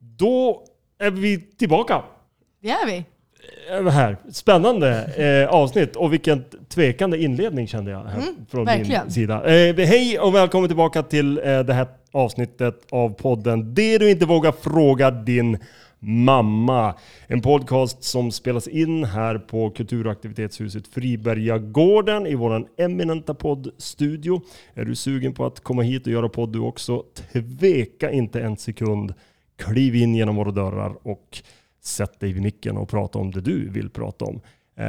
Då är vi tillbaka. Det är vi. Här. Spännande eh, avsnitt och vilken tvekande inledning kände jag här Mm, från verkligen. min sida. Eh, hej och välkommen tillbaka till eh, det här avsnittet av podden Det du inte vågar fråga din mamma. En podcast som spelas in här på kulturaktivitetshuset Fribergagården i våran eminenta poddstudio. Är du sugen på att komma hit och göra podd du också? Tveka inte en sekund. Kliv in genom våra dörrar och sätt dig vid micken och prata om det du vill prata om. Eh,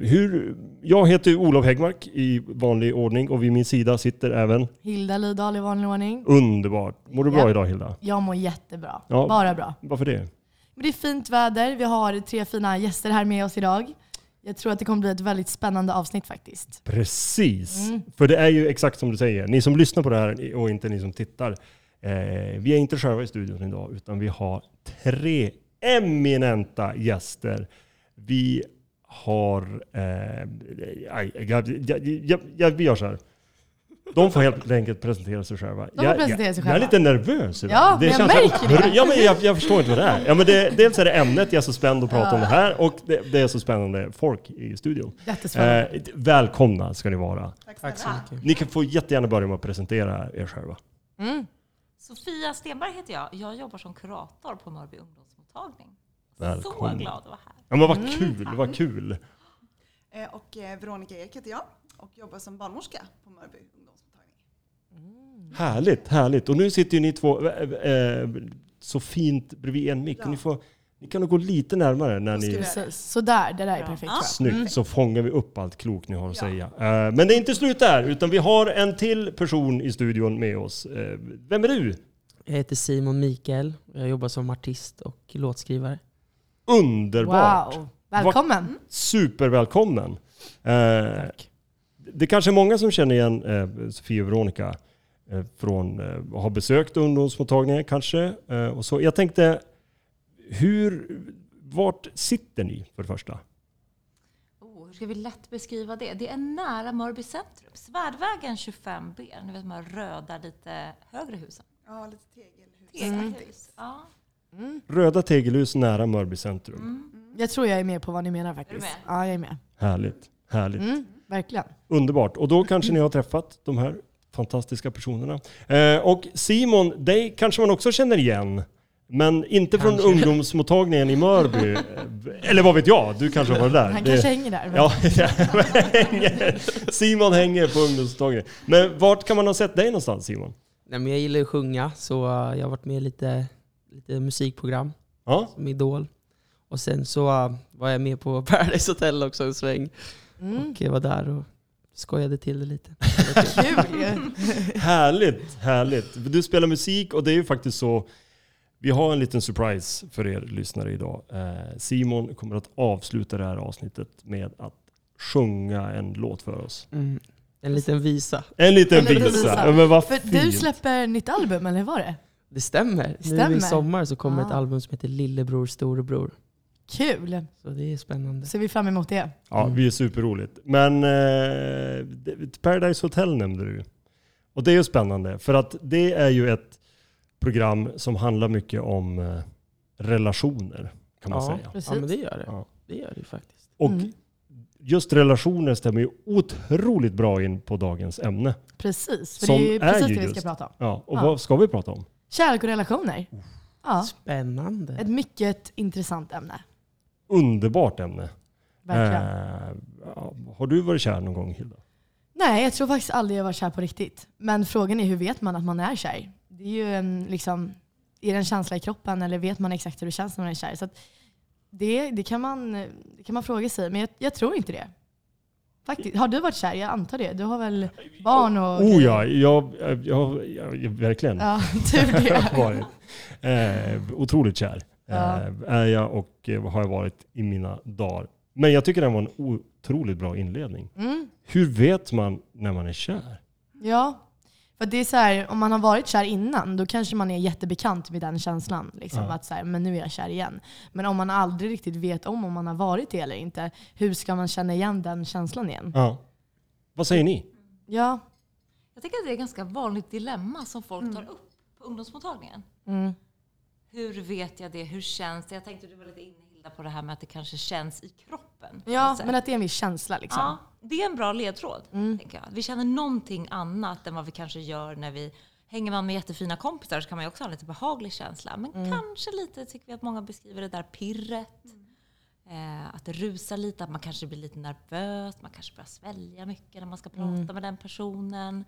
hur, jag heter Olof Häggmark i vanlig ordning och vid min sida sitter även Hilda Lidahl i vanlig ordning. underbart. Mår du bra Ja. idag Hilda? Jag mår jättebra. Ja. Bara bra. Varför det? Men det är fint väder. Vi har tre fina gäster här med oss idag. Jag tror att det kommer bli ett väldigt spännande avsnitt faktiskt. Precis. Mm. För det är ju exakt som du säger. Ni som lyssnar på det här och inte ni som tittar. Eh, vi är inte själva i studion idag utan vi har tre eminenta gäster. Vi har... Eh, jag, jag, jag, jag, vi gör så här. De får helt enkelt presentera sig själva. får jag, presentera jag, sig Jag är själva. lite nervös idag. Ja, men jag känns märker det. Ja, men jag, jag förstår inte vad det är. Ja, men det, dels är det ämnet, jag är så spänd att prata Ja. om det här. Och det, det är så spännande folk i studion. Eh, välkomna ska ni vara. Tack så mycket. Ni kan få jättegärna börja med att presentera er själva. Mm. Sofia Stenberg heter jag. Jag jobbar som kurator på Mörby ungdomsmottagning. Så Välkommen. glad att vara här. Ja men vad Mm. kul, vad kul. Eh, Och eh, Veronica Ek heter jag och jobbar som barnmorska på Mörby ungdomsmottagning. Härligt, härligt. Och nu sitter ju ni två eh, eh, så fint bredvid en mick. Ja. Ni, får, ni kan nog gå lite närmare när ni... Sådär, det där är perfekt. Ja. jag. Snyggt, så fångar vi upp allt klokt ni har att Ja. säga. Eh, men det är inte slut där, utan vi har en till person i studion med oss. Eh, vem är du? Jag heter Simon Mikael. Jag jobbar som artist och låtskrivare. Underbart! Wow. Välkommen. Supervälkommen! Eh, Tack. Det kanske är många som känner igen eh, Sofia och Veronica eh, från eh, har besökt ungdomsmottagningen kanske. Eh, och så. Jag tänkte, hur, vart sitter ni för det första? Oh, hur ska vi lätt beskriva det? Det är nära Mörby centrum. Svärdvägen 25B. Ni vet de här röda, lite högre husen. Ja, lite tegelhus. Mm. Tegelhus. Ja. Mm. Röda tegelhus nära Mörby centrum. Mm. Jag tror jag är med på vad ni menar Är faktiskt. du med? Ja, jag är med. Härligt, härligt. Mm. Verkligen. Underbart. Och då kanske ni har träffat de här fantastiska personerna. Eh, och Simon, dig kanske man också känner igen. Men inte från Kanske. ungdomsmottagningen i Mörby. Eller vad vet jag? Du kanske har varit där. Han Det- kanske hänger där. men- Ja, Simon hänger på ungdomsmottagningen. Men vart kan man ha sett dig någonstans Simon? Nej, men jag gillar att sjunga, så uh, jag har varit med i lite, lite musikprogram Ja, som Idol. Och sen så uh, var jag med på Paradise Hotel också en sväng. Mm. Och jag var där och skojade till det lite. Kul ju. härligt, härligt. Du spelar musik och det är ju faktiskt så. Vi har en liten surprise för er lyssnare idag. Eh, Simon kommer att avsluta det här avsnittet med att sjunga en låt för oss. Mm. En liten visa. En liten En liten visa. visa. Ja, Men vad För fint. du släpper nytt album, eller hur var det? Det stämmer. Stämmer. Nu i sommar så kommer ett Ah. album som heter Lillebror Storebror. Kul. Så det är spännande. Ser vi fram emot det. Ja, vi är superroligt. Men eh, Paradise Hotel nämnde du. Och det är ju spännande för att det är ju ett program som handlar mycket om eh, relationer kan man ja, säga. Precis. ja, men det gör det. Ja. Det gör det faktiskt. Och Mm. just relationer stämmer ju otroligt bra in på dagens ämne. Precis, för Som det är ju är precis ju det vi ska just- prata om. Ja, och Ja. vad ska vi prata om? Kärlek och relationer. Ja, Spännande. ett mycket intressant ämne. Underbart ämne. Verkligen. Eh, har du varit kär någon gång Hilda? Nej, jag tror faktiskt aldrig jag var kär på riktigt. Men frågan är hur vet man att man är kär? Det är ju en, liksom, är det en känsla i kroppen eller vet man exakt hur det känns när man är kär? Så det, det, kan man, det kan man fråga sig, men jag, jag tror inte det. Faktiskt. Har du varit kär? Jag antar det. Du har väl barn och Oh ja, jag, jag, jag, jag verkligen. Ja, tur Jag har det. varit eh, otroligt kär. Ja. Eh, är jag och eh, har jag varit i mina dagar. Men jag tycker det var en otroligt bra inledning. Mm. Hur vet man när man är kär? Ja, för det är så här, om man har varit kär innan, då kanske man är jättebekant med den känslan. Liksom, Ja. Att så här, men nu är jag kär igen. Men om man aldrig riktigt vet om om man har varit det eller inte, hur ska man känna igen den känslan igen? Ja. Vad säger ni? Ja. Jag tycker att det är ett ganska vanligt dilemma som folk tar upp på ungdomsmottagningen. Mm. Hur vet jag det? Hur känns det? Jag tänkte du var lite inne Hilda på det här med att det kanske känns i kroppen. Ja, men att det är en viss känsla liksom. Ja, det är en bra ledtråd. Mm. Vi känner någonting annat än vad vi kanske gör när vi hänger man med jättefina kompisar så kan man ju också ha en lite behaglig känsla. Men Mm. kanske lite, tycker vi att många beskriver det där pirret. Eh, att det rusar lite, att man kanske blir lite nervös, man kanske börjar svälja mycket när man ska prata Mm. med den personen.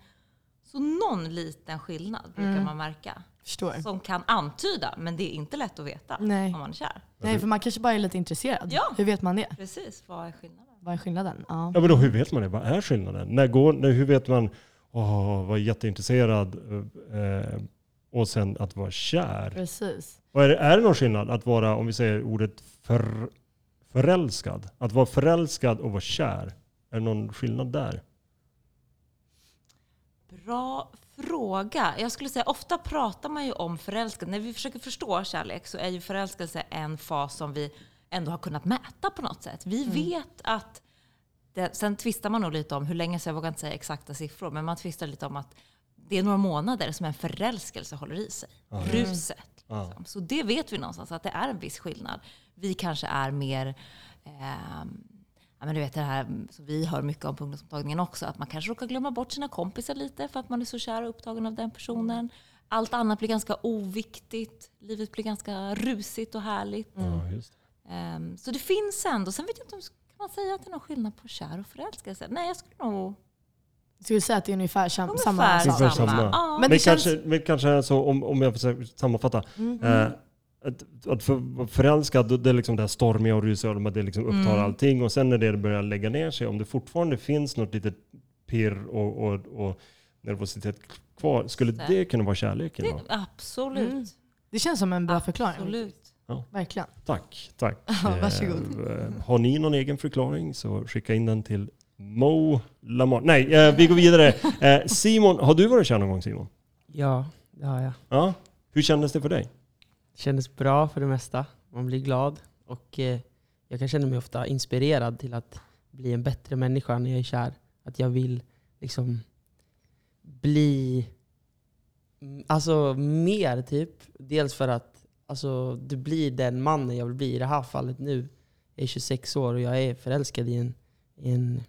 Så någon liten skillnad brukar Mm. man märka. Förstår. Som kan antyda, men det är inte lätt att veta Nej. om man är kär. Nej, för man kanske bara är lite intresserad. Ja. Hur vet man det? Precis, vad är skillnaden? Vad är skillnaden? Ja. Ja men då hur vet man det? Vad är skillnaden? När går, när, hur vet man, åh, var jätteintresserad eh, och sen att vara kär? Precis. Och är, det, är det någon skillnad att vara, om vi säger ordet för, förälskad? Att vara förälskad och vara kär? Är det någon skillnad där? Bra fråga. Jag skulle säga ofta pratar man ju om förälskelse. När vi försöker förstå kärlek så är ju förälskelse en fas som vi ändå har kunnat mäta på något sätt. Vi vet att det, sen tvistar man nog lite om hur länge, så jag vågar inte säga exakta siffror, men man tvistar lite om att det är några månader som en förälskelse håller i sig. Ruset. Ja. Liksom. Så det vet vi någonstans att det är en viss skillnad. Vi kanske är mer ehm, Ja, men du vet det här som vi hör mycket om på ungdomsmottagningen också, att man kanske råkar glömma bort sina kompisar lite för att man är så kär och upptagen av den personen. Allt annat blir ganska oviktigt. Livet blir ganska rusigt och härligt. Ja, Ehm, så det finns ändå. Sen vet jag inte om kan man säga att det är någon skillnad på kär och förälskelse. Nej, jag skulle nog Jag skulle säga att det är ungefär, sam- ungefär samma. Ungefär samma. samma. Ja. Men Men, känns- kanske, men kanske så, om, om jag försöker sammanfatta. Mm. Eh, att, att för, förälskad, det är liksom det här stormiga och rusiga, och det liksom upptar Mm. allting. Och sen när det börjar lägga ner sig, om det fortfarande finns något litet pirr och, och, och nervositet kvar, skulle Det. det kunna vara kärleken? Det, absolut. Mm. Det känns som en bra förklaring. Absolut. Verkligen. Tack, tack. Ja, varsågod. Eh, har ni någon egen förklaring så skicka in den till Mo Lamar. Nej, eh, vi går vidare. Eh, Simon, har du varit kär någon gång Simon? Ja, det har jag. Ja. Hur kändes det för dig? Det kändes bra för det mesta. Man blir glad. Och eh, jag kan känna mig ofta inspirerad till att bli en bättre människa när jag är kär. Att jag vill liksom bli mm, alltså, mer typ. Dels för att alltså, du blir den mannen jag vill bli. I det här fallet nu. Jag är 26 år och jag är förälskad i en, i en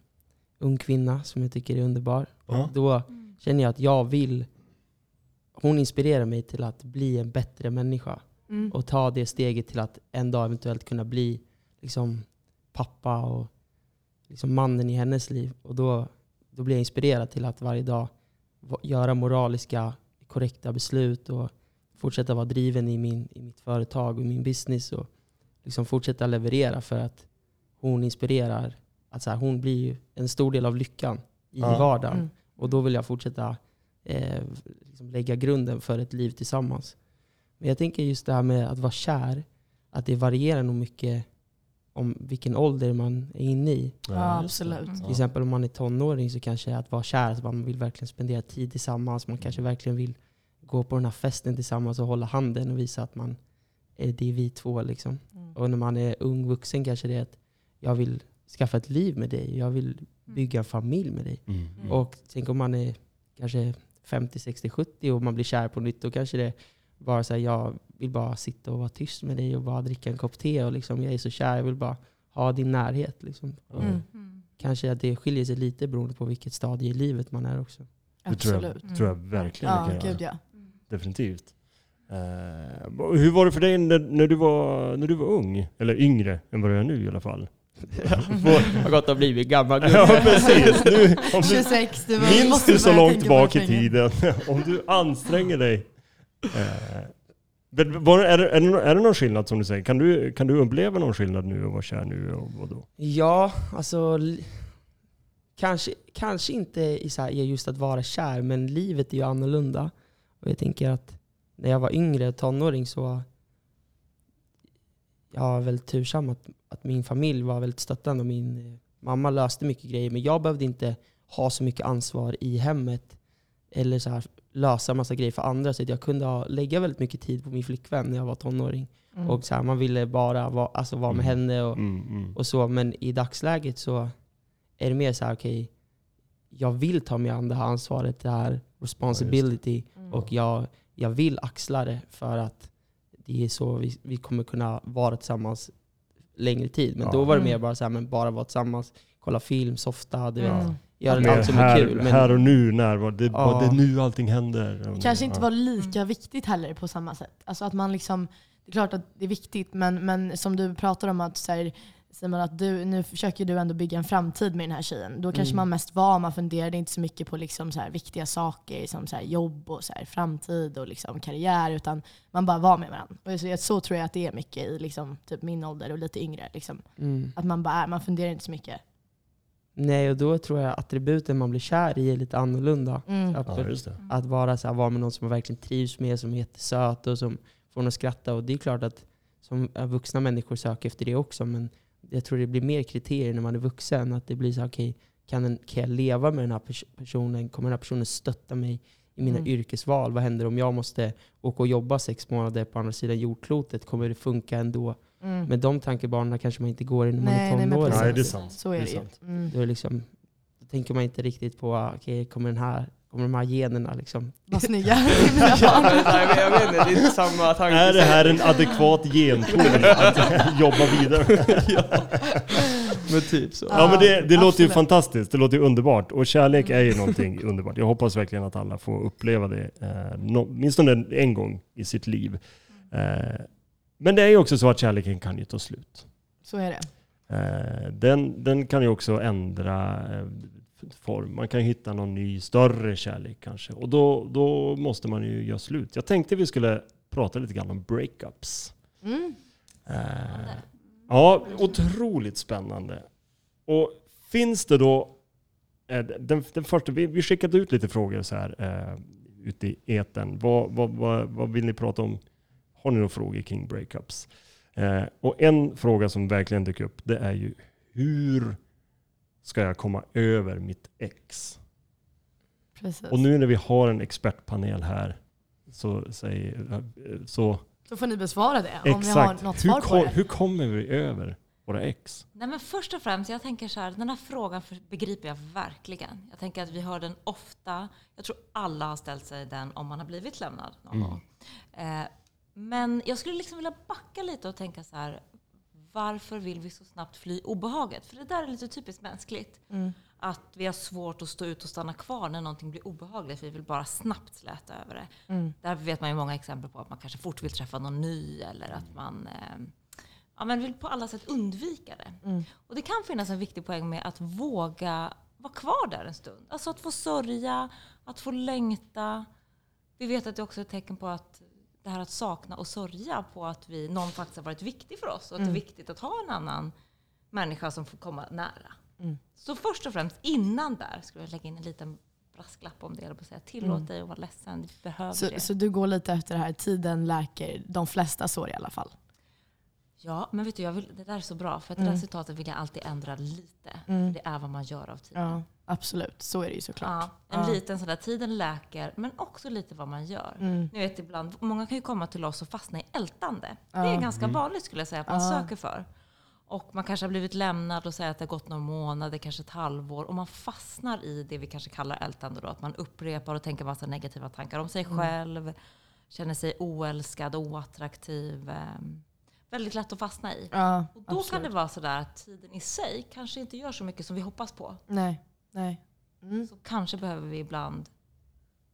ung kvinna som jag tycker är underbar. Ja. Och då känner jag att jag vill hon inspirerar mig till att bli en bättre människa Mm. och ta det steget till att en dag eventuellt kunna bli liksom, pappa och liksom, mannen i hennes liv. Och då, då blir jag inspirerad till att varje dag göra moraliska, korrekta beslut och fortsätta vara driven i, min, i mitt företag och min business och liksom fortsätta leverera för att hon inspirerar. Att så här, hon blir ju en stor del av lyckan i Ja. vardagen. Mm. Och då vill jag fortsätta eh, liksom lägga grunden för ett liv tillsammans. Men jag tänker just det här med att vara kär, att det varierar nog mycket om vilken ålder man är inne i. Ja, absolut. Till exempel om man är tonåring så kanske att vara kär, att man vill verkligen spendera tid tillsammans. Man kanske verkligen vill gå på den här festen tillsammans och hålla handen och visa att man är, det är vi två. Liksom. Mm. Och när man är ung vuxen kanske det är att jag vill skaffa ett liv med dig. Jag vill bygga en familj med dig. Mm. Mm. Och tänk om man är kanske 50, 60, 70 och man blir kär på nytt. Då kanske det bara så här, jag vill bara sitta och vara tyst med dig och bara dricka en kopp te. Och liksom, jag är så kär, jag vill bara ha din närhet. Liksom. Och Mm. Mm. Kanske att det skiljer sig lite beroende på vilket stadie i livet man är också. Det tror jag, Absolut. tror jag verkligen det Ja, gud ja. Definitivt. Och hur var det för dig när, när, du var, när du var ung? Eller yngre än vad du är nu i alla fall. Vad gott att bli gammal ja, precis. Nu, om du, 26, du var- minns du så långt tillbaka i tiden? om du anstränger dig. Men var, är, det, är, det, är det någon skillnad som du säger? Kan du, kan du uppleva någon skillnad nu och vara kär nu? Och vad då? Ja, alltså kanske, kanske inte i så här, i just att vara kär, men livet är ju annorlunda. Och jag tänker att när jag var yngre, tonåring, så jag var väldigt tursam att, att min familj var väldigt stöttande. och Min mamma löste mycket grejer, men jag behövde inte ha så mycket ansvar i hemmet eller så här, lösa massa grejer för andra. Så att jag kunde ha, lägga väldigt mycket tid på min flickvän när jag var tonåring. Mm. Och så här, man ville bara vara, alltså vara med Mm. henne. Och, Mm, mm. och så, men i dagsläget så är det mer så här, okej, jag vill ta mig an det här ansvaret, det här responsibility, Mm. och jag, jag vill axla det för att det är så vi, vi kommer kunna vara tillsammans längre tid. Men Ja. då var det mer Mm. bara så här, men bara vara tillsammans, kolla film, softa, du Mm. vet, göra Mer allt som här, är kul. Men, här och nu, närvaro. Det, Ja. det är nu allting händer. kanske inte var lika viktigt heller på samma sätt. Alltså att man liksom, det är klart att det är viktigt, men, men som du pratar om att så här, Simon, att du, nu försöker du ändå bygga en framtid med den här tjejen. Då kanske Mm. man mest var, man funderade inte så mycket på liksom så här viktiga saker som så här jobb och så här framtid och liksom karriär, utan man bara var med varandra. Och så, så tror jag att det är mycket i liksom, typ min ålder och lite yngre. Liksom. mm. Att man bara är, man funderar inte så mycket. Nej, och då tror jag attributen man blir kär i är lite annorlunda. Mm. Att, Ja, just det. att vara, så här, vara med någon som man verkligen trivs med, som är jättesöt och som får en att skratta. Och det är klart att som vuxna människor söker efter det också, men jag tror det blir mer kriterier när man är vuxen. Att det blir så här, okej, kan, en, kan jag leva med den här pers- personen? Kommer den här personen stötta mig i mina Mm. yrkesval? Vad händer om jag måste åka och jobba sex månader på andra sidan jordklotet? Kommer det funka ändå? Mm. Men de tankebanorna kanske man inte går in när man Nej, är tonåring. Nej, det är sant. Så är Det det, är sant. Mm. Då, är liksom, då tänker man inte riktigt på, okej, kommer, den här, kommer de här generna liksom Vad snygga. Nej, men jag vet inte, det är inte samma tanke. Är det här en adekvat genpool att jobba vidare? Men typ så. Ja men det, det låter ju fantastiskt, det låter ju underbart. Och kärlek är ju någonting underbart. Jag hoppas verkligen att alla får uppleva det, eh, åtminstone en gång i sitt liv. Eh, men det är ju också så att kärleken kan ju ta slut. Så är det. Eh, den, den kan ju också ändra eh, form. Man kan hitta någon ny, större kärlek kanske. Och då, då måste man ju göra slut. Jag tänkte vi skulle prata lite grann om breakups. Mm. Eh, ja, otroligt spännande. Och finns det då... eh, Den, den första, vi, vi skickade ut lite frågor så här eh, ute i etern. Vad, vad, vad, vad vill ni prata om? Har ni några frågor kring breakups? Eh, och en fråga som verkligen dök upp, det är ju hur ska jag komma över mitt ex? Precis. Och nu när vi har en expertpanel här så, säger, så Då får ni besvara det om ni har exakt, något hur, svar på det. hur kommer vi över våra ex? Nej, men först och främst, jag tänker så här, den här frågan för- begriper jag verkligen. Jag tänker att vi hör den ofta. Jag tror alla har ställt sig den om man har blivit lämnad någon Mm. gång. Eh, men jag skulle liksom vilja backa lite och tänka så här, varför vill vi så snabbt fly obehaget? För det där är lite typiskt mänskligt. Mm. Att vi har svårt att stå ut och stanna kvar när någonting blir obehagligt. Vi vill bara snabbt släta över det. Mm. Där vet man ju många exempel på att man kanske fort vill träffa någon ny eller att man eh, ja, men vill på alla sätt undvika det. Mm. Och det kan finnas en viktig poäng med att våga vara kvar där en stund. Alltså att få sörja, att få längta. Vi vet att det också är ett tecken på att det här att sakna och sörja på att vi, någon faktiskt har varit viktig för oss och att det är viktigt att ha en annan människa som får komma nära. Mm. Så först och främst innan där skulle jag lägga in en liten brasklapp om det. Eller säga, tillåt Mm. dig att vara ledsen, du behöver Så, det. så du går lite efter det här, tiden läker de flesta sår i alla fall? Ja, men vet du, jag vill, det där är så bra. För att det Mm. där citatet vill jag alltid ändra lite. Mm. Det är vad man gör av tiden. Ja, absolut. Så är det ju såklart. Ja, en Ja. liten sån där, tiden läker, men också lite vad man gör. Mm. Ni vet ibland, många kan ju komma till oss och fastna i ältande. Det Ja. är ganska vanligt skulle jag säga att man Ja. söker för. Och man kanske har blivit lämnad och säger att det har gått några månader, kanske ett halvår. Och man fastnar i det vi kanske kallar ältande då. Att man upprepar och tänker massa negativa tankar om sig Mm. själv. Känner sig oälskad, oattraktiv. ehm, väldigt lätt att fastna i. Ja, Och då kan absolut. det vara sådär att tiden i sig kanske inte gör så mycket som vi hoppas på. Nej, nej. Mm. Så kanske behöver vi ibland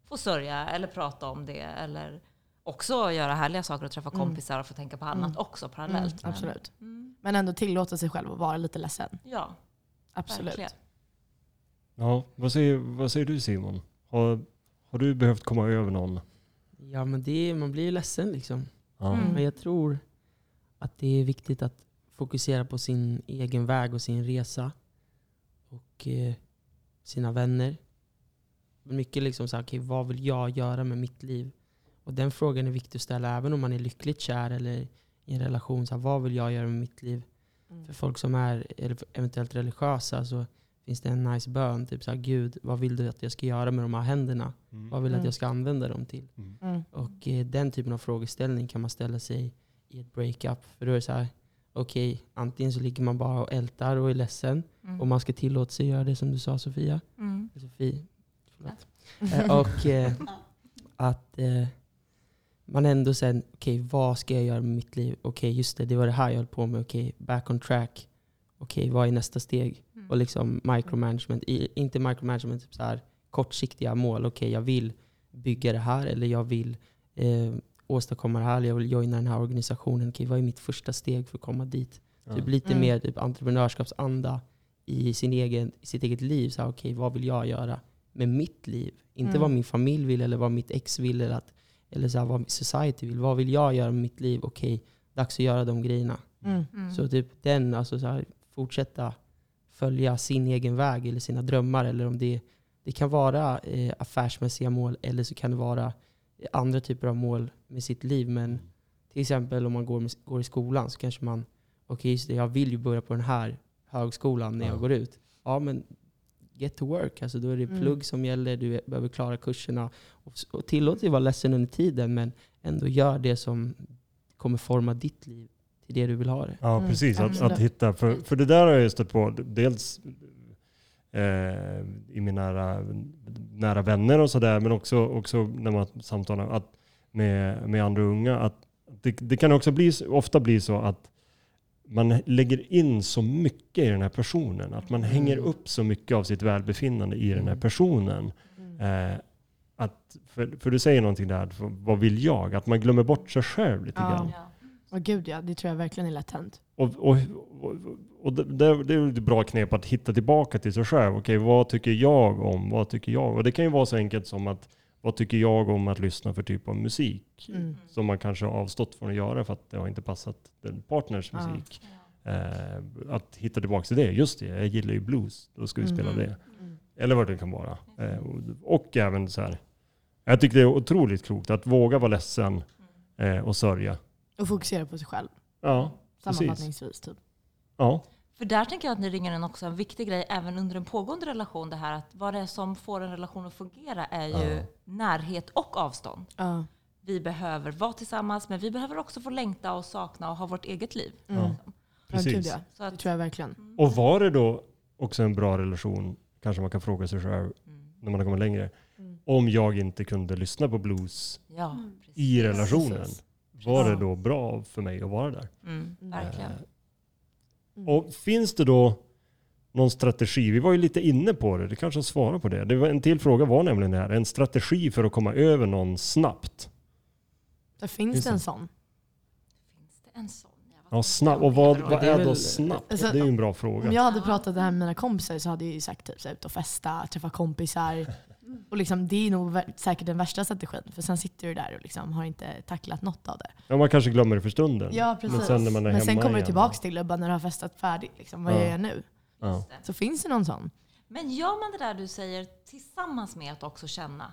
få sörja eller prata om det. Eller också göra härliga saker och träffa Mm. kompisar och få tänka på annat Mm. också parallellt. Mm, Men- absolut. Mm, Men ändå tillåta sig själv att vara lite ledsen. ja, Absolut. verkligen. Ja, vad säger, vad säger du Simon? Har, har du behövt komma över någon? Ja, men det, man blir ju ledsen liksom. Ja. Mm. Men jag tror att det är viktigt att fokusera på sin egen väg och sin resa. Och eh, sina vänner. Mycket liksom så här, okej, vad vill jag göra med mitt liv? Och den frågan är viktig att ställa även om man är lyckligt kär eller i en relation. Så här, vad vill jag göra med mitt liv? Mm. För folk som är eller eventuellt religiösa så finns det en nice bön. Typ så här, Gud, vad vill du att jag ska göra med de här händerna? Mm. Vad vill du att Mm. jag ska använda dem till? Mm. Mm. Och eh, den typen av frågeställning kan man ställa sig i ett breakup. För då är det så här, okej, antingen så ligger man bara och ältar och är ledsen. Mm. Och man ska tillåta sig göra det som du sa Sofia. Mm. Sofie, förlåt. Eh, och eh, att eh, man ändå sen, okej vad ska jag göra med mitt liv? Okej just det, det var det här jag höll på med. Okej, back on track. Okej, vad är nästa steg? Mm. Och liksom micromanagement, i, inte micromanagement, typ så här, kortsiktiga mål. Okej, jag vill bygga det här eller jag vill eh, åstadkomma det här. Jag vill joina den här organisationen. Okej, vad är mitt första steg för att komma dit? Ja. Typ lite Mm. mer typ entreprenörskapsanda i, sin egen, i sitt eget liv. Så här, okej, vad vill jag göra med mitt liv? Inte Mm. vad min familj vill eller vad mitt ex vill eller, att, eller så här, vad society vill. Vad vill jag göra med mitt liv? Okej, dags att göra de grejerna. Mm. Mm. Så typ den, alltså så här, fortsätta följa sin egen väg eller sina drömmar. Eller om det, det kan vara eh, affärsmässiga mål eller så kan det vara eh, andra typer av mål med sitt liv. Men till exempel om man går, med, går i skolan så kanske man, okej just det, jag vill ju börja på den här högskolan när Ja. jag går ut. Ja men get to work, alltså då är det Mm. plugg som gäller, du behöver klara kurserna. Och, och tillåt dig vara ledsen under tiden men ändå gör det som kommer forma ditt liv till det du vill ha det. Ja, Mm, precis. Att, att hitta, för, för det där har jag stött på, dels eh, i mina nära, nära vänner och sådär, men också, också när man samtalar att, med, med andra unga. Att det, det kan också bli, ofta bli så att man lägger in så mycket i den här personen. Att man hänger upp så mycket av sitt välbefinnande i den här personen. Eh, att, för, för du säger någonting där, vad vill jag? Att man glömmer bort sig själv lite Ja. grann. Ja. Åh gud ja, det tror jag verkligen är lätt hänt. Och, och, och, och det, det det är ett bra knep att hitta tillbaka till sig själv. Okej, vad tycker jag om? Vad tycker jag? Och det kan ju vara så enkelt som att vad tycker jag om att lyssna för typ av musik? Mm. Som man kanske har avstått från att göra för att det har inte passat den partners Ja. musik. Eh, att hitta tillbaka till det. Just det, jag gillar ju blues. Då ska vi spela Mm. det. Mm. Eller vad det kan vara. Eh, och, och även så här. Jag tycker det är otroligt klokt att våga vara ledsen eh, och sörja. Och fokusera på sig själv. Ja. Sammanfattningsvis typ. Ja. För där tänker jag att ni ringer in också en viktig grej även under en pågående relation. Det här att vad det är som får en relation att fungera är ju Ja. närhet och avstånd. Ja. Vi behöver vara tillsammans men vi behöver också få längta och sakna och ha vårt eget liv. Mm. Gud Precis. ja. Så Det att, tror jag verkligen. Och var det då också en bra relation, kanske man kan fråga sig själv mm, när man har kommit längre, Mm. om jag inte kunde lyssna på blues ja, precis. i relationen, Precis. var det då bra för mig att vara där? Mm, verkligen. Mm. Och finns det då någon strategi? Vi var ju lite inne på det, det kanske svarar på det. det var, en till fråga var nämligen det här, en strategi för att komma över någon snabbt. Så finns Finns det en sån? Finns det en sån? Ja, snabb. om Och vad, vad är då snabbt? Alltså, det är ju en bra Om fråga. jag hade pratat det här med mina kompisar så hade jag ju sagt typ så här, ut och festa, träffa kompisar. Och liksom, det är nog säkert den värsta strategin. För sen sitter du där och liksom har inte tacklat något av det. Ja, man kanske glömmer det för stunden. Ja precis. Men sen när man är Men sen kommer du tillbaka till det bara när du har festat färdigt. Liksom. Vad Ja. gör jag nu? Ja. Så finns det någon sån? Men gör man det där du säger tillsammans med att också känna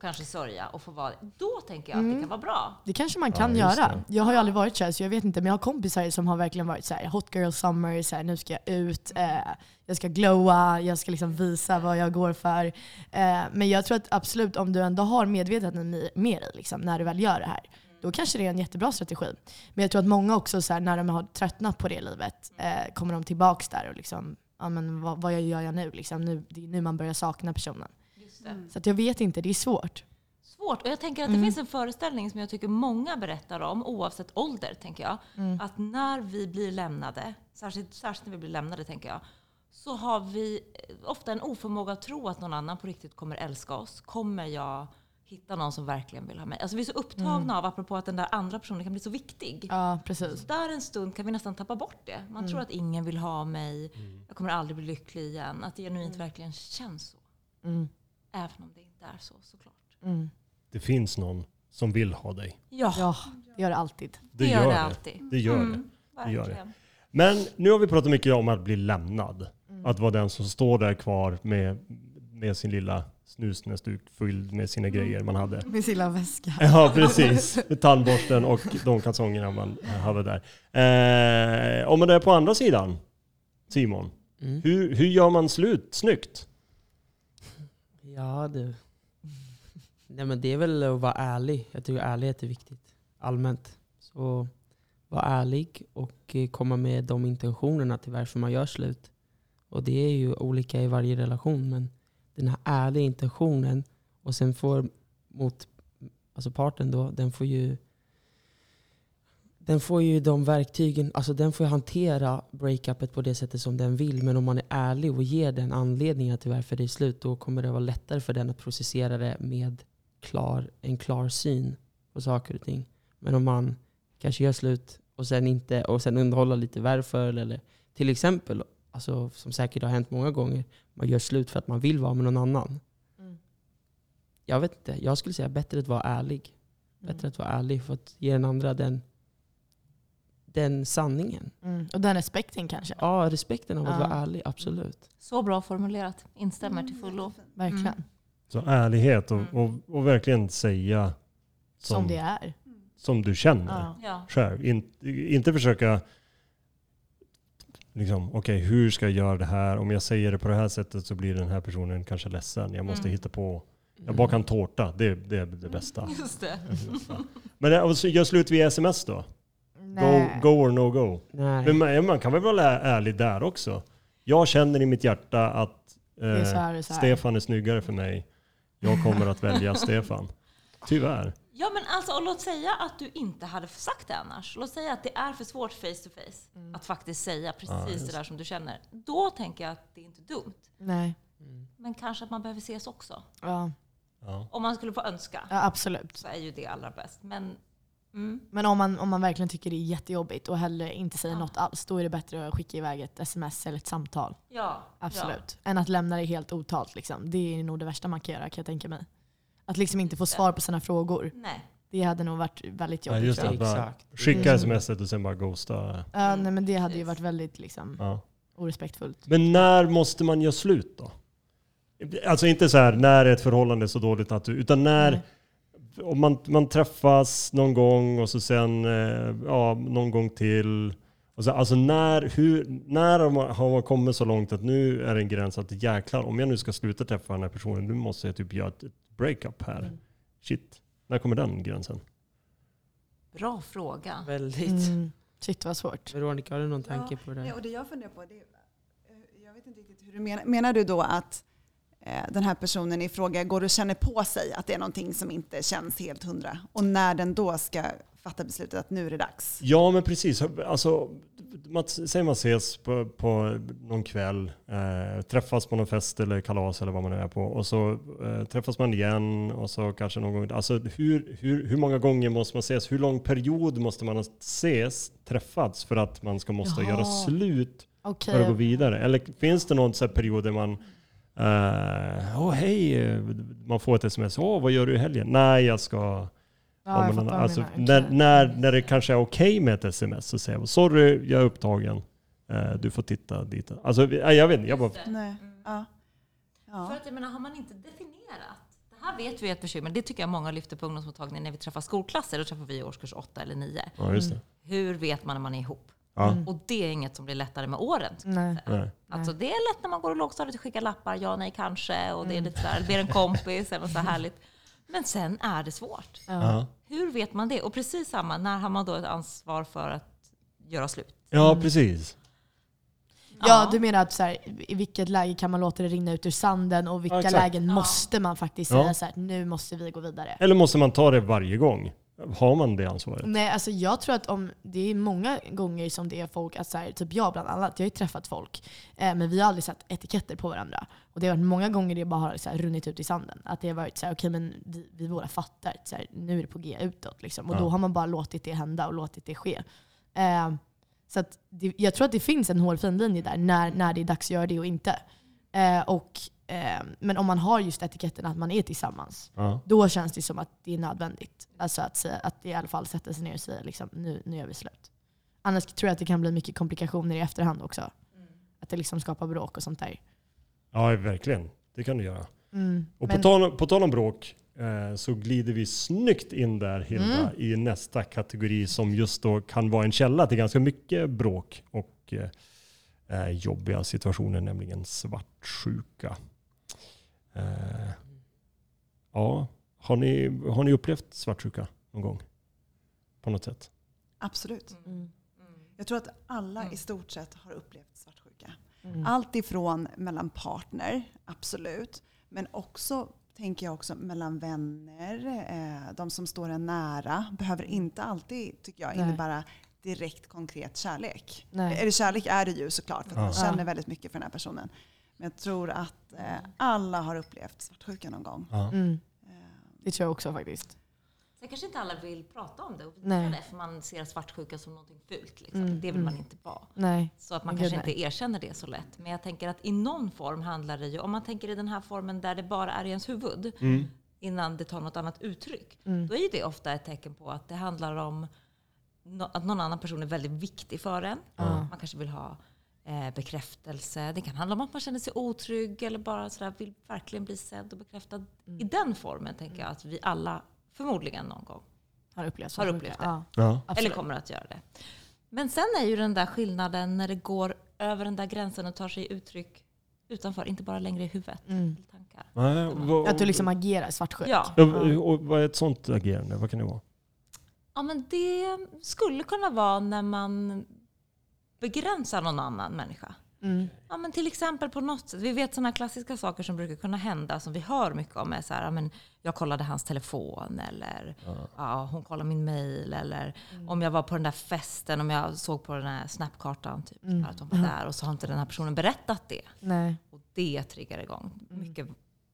och kanske sörja och få vara då tänker jag att det Mm. kan vara bra. Det kanske man Ja, kan just göra. det. Jag har ju aldrig varit kär så jag vet inte. Men jag har kompisar som har verkligen varit så här: hot girl summer, så här, nu ska jag ut, eh, jag ska glowa, jag ska liksom visa vad jag går för. Eh, men jag tror att absolut om du ändå har medvetenhet med med dig liksom, när du väl gör det här, då kanske det är en jättebra strategi. Men jag tror att många också så här, när de har tröttnat på det livet, eh, kommer de tillbaks där och liksom, ja, men vad, vad gör jag nu? Liksom, nu? Det är nu man börjar sakna personen. Just det. Så att jag vet inte, det är svårt. Svårt. Och jag tänker att Mm. det finns en föreställning som jag tycker många berättar om, oavsett ålder, tänker jag. Mm. Att när vi blir lämnade, särskilt, särskilt när vi blir lämnade, tänker jag, så har vi eh, ofta en oförmåga att tro att någon annan på riktigt kommer älska oss. Kommer jag hitta någon som verkligen vill ha mig? Alltså vi är så upptagna av, apropå att den där andra personen kan bli så viktig. Ja, precis. Så där en stund kan vi nästan tappa bort det. Man tror att ingen vill ha mig, jag kommer aldrig bli lycklig igen. Att det genuint verkligen känns så. Mm. Även om det inte är så, såklart. Mm. Det finns någon som vill ha dig. Ja, Ja, det gör det alltid. Det, det gör gör det det. alltid. Det gör det. Mm, Det gör det. Men nu har vi pratat mycket om att bli lämnad. Mm. Att vara den som står där kvar med, med sin lilla snusnäsduk fylld med sina grejer man hade. Med sin lilla väska. Ja, precis. Med tandborsten och de kalsongerna man hade där. Eh, om man är på andra sidan, Simon. Mm. Hur, hur gör man slut snyggt? Ja du. Nej men det är väl att vara ärlig. Jag tycker ärlighet är viktigt. Allmänt. Så var ärlig och eh, komma med de intentionerna till varför man gör slut. Och det är ju olika i varje relation men den här ärliga intentionen och sen får mot alltså parten då, den får ju den får ju de verktygen, alltså den får hantera breakupet på det sättet som den vill. Men om man är ärlig och ger den anledningar till varför det är slut, då kommer det vara lättare för den att processera det med klar, en klar syn på saker och ting. Men om man kanske gör slut och sen inte och sen underhålla lite varför, eller till exempel, alltså, som säkert har hänt många gånger, man gör slut för att man vill vara med någon annan. Mm. Jag vet inte, jag skulle säga bättre att vara ärlig. Bättre att vara ärlig för att ge den andra den, den sanningen. Mm. Och den respekten kanske. Ja, respekten av att Ja. vara ärlig, absolut. Så bra formulerat. Instämmer till fullo. Jättefint. Verkligen. Mm. Så ärlighet och, Mm. och, och verkligen säga Som, som, det är. som du känner Ja. Själv. In, inte försöka, liksom, okej hur ska jag göra det här? Om jag säger det på det här sättet så blir den här personen kanske ledsen. Jag måste Mm. hitta på, jag bakar en tårta, det, det är det bästa. Just det. Men så gör slut via sms då? Go, Nej. go or no go? Nej. Men man, man kan väl vara ärlig där också? Jag känner i mitt hjärta att Det är så eh, här. Stefan är snyggare för mig. Jag kommer att välja Stefan. Tyvärr. Ja men alltså, och låt säga att du inte hade sagt det annars. Låt säga att det är för svårt face to face Mm. att faktiskt säga precis just det där som du känner. Då tänker jag att det är inte dumt. Nej. Mm. Men kanske att man behöver ses också. Ja. Ja. Om man skulle få önska ja, absolut. så är ju det allra bäst. Men mm, Men om man, om man verkligen tycker det är jättejobbigt och hellre inte säger Ja. något alls, då är det bättre att skicka iväg ett sms eller ett samtal. ja, Absolut. Än att lämna det helt otalt. Liksom. Det är nog det värsta man kan göra kan jag tänka mig. Att liksom inte få Just svar på sina frågor. Ja. Nej. Det hade nog varit väldigt Ja, jobbigt. just tror det. jag. bara Exakt. Skicka Mm. smset och sen bara ghosta. Ja, nej, men det hade ju varit väldigt liksom, Ja. orespektfullt. Men när måste man göra slut då? Alltså inte så här, när är ett förhållande så dåligt att du... Utan när... Nej. Om man, man träffas någon gång och så sen eh, ja, någon gång till. Och så, alltså när, hur, när har man, har man kommit så långt att nu är det en gräns att jäklar, om jag nu ska sluta träffa den här personen, nu måste jag typ göra ett, ett breakup här. Mm. Shit, när kommer den gränsen? Bra fråga. Väldigt. Mm. Shit vad svårt. Veronica, har du någon Ja, tanke på det? Ja, och det jag funderar på, det, eh, jag vet inte riktigt hur du menar. Menar du då att den här personen i fråga går och känner på sig att det är någonting som inte känns helt hundra? Och när den då ska fatta beslutet att nu är det dags? Ja, men precis. Alltså, man, säg man ses på, på någon kväll, eh, träffas på någon fest eller kalas eller vad man är på och så eh, träffas man igen och så kanske någon gång. Alltså hur, hur, hur många gånger måste man ses? Hur lång period måste man ses, träffats för att man ska måste Jaha. göra slut Okej. för att gå vidare? Eller finns det någon så period där man Åh oh, hej, eh, man får ett sms. Åh, vad gör du i helgen? Nej, jag ska Ja, Ja, jag vad alltså, när, när, när det kanske är okej med ett sms så säger jag sorry, jag är upptagen. Eh, du får titta dit. Alltså, jag vet inte. Jag bara. Nej. Mm. Ja. För Ja. att jag menar, har man inte definierat. Det här vet vi är ett bekymmer. Det tycker jag många lyfter på ungdomsmottagningen när vi träffar skolklasser. Då träffar vi årskurs 8 eller 9. ja, just det. Hur vet man när man är ihop? Ja, Mm. Och det är inget som blir lättare med åren. Nej. nej. Alltså det är lätt när man går i lågstadiet och skickar lappar, ja, nej, kanske, och det är Mm. lite sådär, ber en kompis eller något så här härligt. Men sen är det svårt. Ja. Hur vet man det? Och precis samma, när har man då ett ansvar för att göra slut? ja, Mm. precis. Ja, du menar att så här, i vilket läge kan man låta det rinna ut ur sanden och vilka Ja, lägen Ja. måste man faktiskt Ja. säga så här, nu måste vi gå vidare. Eller måste man ta det varje gång? Har man det ansvaret? Nej, alltså jag tror att om det är många gånger som det är folk, att så här, typ jag bland annat, jag har ju träffat folk, eh, men vi har aldrig satt etiketter på varandra. Och det har varit många gånger det bara har så här, runnit ut i sanden. Att det har varit så här, okej men vi, vi båda fattar, så här, nu är det på G utåt. Liksom. Och Ja. då har man bara låtit det hända och låtit det ske. Eh, så det, jag tror att det finns en hårfin linje där, när, när det är dags att göra det och inte. Eh, och, eh, men om man har just etiketten att man är tillsammans, Ja. då känns det som att det är nödvändigt. Alltså att, säga, att i alla fall sätta sig ner och säga liksom, nu, nu gör vi slut. Annars tror jag att det kan bli mycket komplikationer i efterhand också. Att det liksom skapar bråk och sånt där. ja, verkligen. Det kan du göra. Mm. Och Men- på, tal, på tal om bråk eh, så glider vi snyggt in där Hilda Mm. i nästa kategori som just då kan vara en källa till ganska mycket bråk och eh, jobbiga situationer, nämligen svartsjuka. Eh, ja, har ni, har ni upplevt svartsjuka någon gång? På något sätt? Absolut. Mm. Jag tror att alla Mm. i stort sett har upplevt svartsjuka. Mm. Allt ifrån mellan partner, absolut. Men också tänker jag också mellan vänner, eh, de som står en nära, behöver inte alltid, tycker jag, Nej. innebära direkt konkret kärlek. Nej. Eller kärlek är det ju såklart, för att man Ja. känner väldigt mycket för den här personen. Men jag tror att eh, alla har upplevt svartsjuka någon gång. Ja. Mm. Eh, Det tror jag också faktiskt. Sen kanske inte alla vill prata om det och Nej. det, för man ser svartsjuka som någonting fult. Liksom. Mm, Det vill man mm. inte vara. Nej. Så att man kanske nej. inte erkänner det så lätt. Men jag tänker att i någon form handlar det ju, om man tänker i den här formen där det bara är i ens huvud, Mm. innan det tar något annat uttryck, Mm. då är det ofta ett tecken på att det handlar om no- att någon annan person är väldigt viktig för en. Ja. Man kanske vill ha eh, bekräftelse. Det kan handla om att man känner sig otrygg eller bara sådär, vill verkligen bli sedd och bekräftad. I den formen tänker jag att vi alla förmodligen någon gång, Har upplevt Har upplevt det. Ja, eller kommer att göra det. Men sen är ju den där skillnaden när det går över den där gränsen och tar sig uttryck utanför, inte bara längre i huvudet. Mm. Tankar. Nej, vad- Att du liksom agerar svartsjuk. Ja. Ja, och vad är ett sånt agerande? Vad kan det vara? Ja, men det skulle kunna vara när man begränsar någon annan människa. Mm. Ja, men till exempel på något sätt. Vi vet sådana klassiska saker som brukar kunna hända som vi hör mycket om. Är så här, ja, men jag kollade hans telefon eller ja, hon kollade min mail. Eller om jag var på den där festen, om jag såg på den här snapkartan typ, Mm. att hon var där och så har inte den här personen berättat det. Nej. Och det triggar igång. Mycket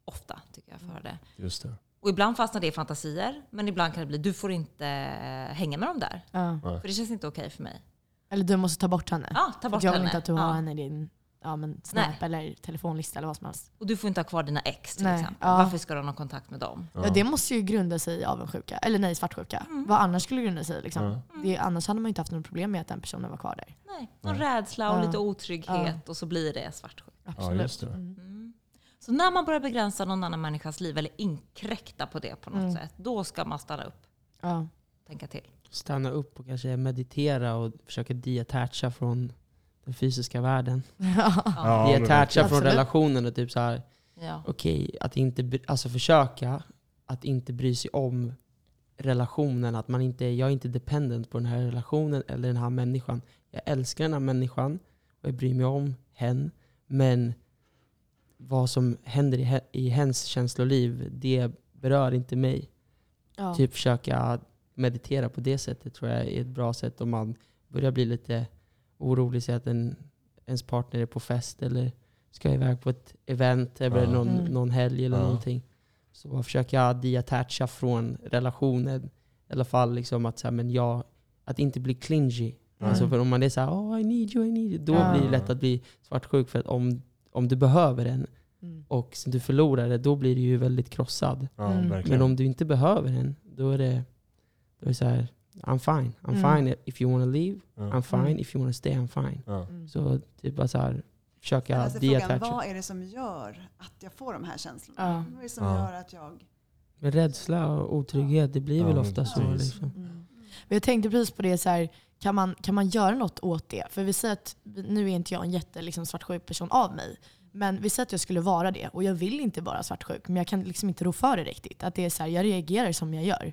ofta tycker jag för det. Just det. Och ibland fastnar det i fantasier, men ibland kan det bli du får inte eh, hänga med dem där. Ja. För det känns inte okej för mig. Eller du måste ta bort henne. Ja, ta bort jag vill henne. inte att du ja. har henne i din ja, men Snap Nej. eller telefonlista eller vad som helst. Och du får inte ha kvar dina ex till Nej, exempel. ja. Varför ska du ha någon kontakt med dem? Ja. det måste ju grunda sig i avundsjuka. Eller nej, svartsjuka. Mm. Vad annars skulle grunda sig liksom. Ja. Det, annars hade man ju inte haft något problem med att den personen var kvar där. Nej, någon rädsla och Ja. lite otrygghet och så blir det svartsjuk. Absolut. just det. Mm. Så när man börjar begränsa någon annan människas liv eller inkräkta på det på något Mm. sätt, då ska man stanna upp Ja. tänka till. Stanna upp och kanske meditera och försöka deattacha från den fysiska världen. Ja, Deattacha verkligen. från Absolut. relationen och typ så här, Ja. okej, att inte, alltså försöka att inte bry sig om relationen. Att man inte, jag är inte dependent på den här relationen eller den här människan. Jag älskar den här människan och jag bryr mig om hen. Men vad som händer i, i hens känsloliv, det berör inte mig. Ja. Typ försöka meditera på det sättet tror jag är ett bra sätt om man börjar bli lite orolig. Säg att en, ens partner är på fest eller ska iväg på ett event eller Ja. någon, Mm. någon helg eller Ja. någonting. Så försöka deattacha från relationen. I alla fall liksom att, så här, men jag, att inte bli clingy. Alltså för om man är så här, oh, I need you, I need you. Då Ja. blir det lätt att bli svartsjuk. För att om, om du behöver den Mm. och sen du förlorar det, då blir du ju väldigt krossad. Ja, Mm. Men om du inte behöver den, då är det, då är det så här, I'm fine. I'm Mm. fine if you wanna leave. Ja. I'm fine Mm. if you wanna stay, I'm fine. Ja. Mm. Så typ bara så här, försöka alltså frågan, deattacha. vad är det som gör att jag får de här känslorna? Ja. Vad är det som Ja. gör att jag... Men rädsla och otrygghet, det blir Ja, väl ofta så. Liksom. Mm. Jag tänkte precis på det, så här, kan, man, kan man göra något åt det? För vi säger att, nu är inte jag en jätte liksom, svartsjuk person av mig, men vi säger att jag skulle vara det och jag vill inte vara svartsjuk, men jag kan liksom inte rå för det riktigt. Att det är så här, jag reagerar som jag gör,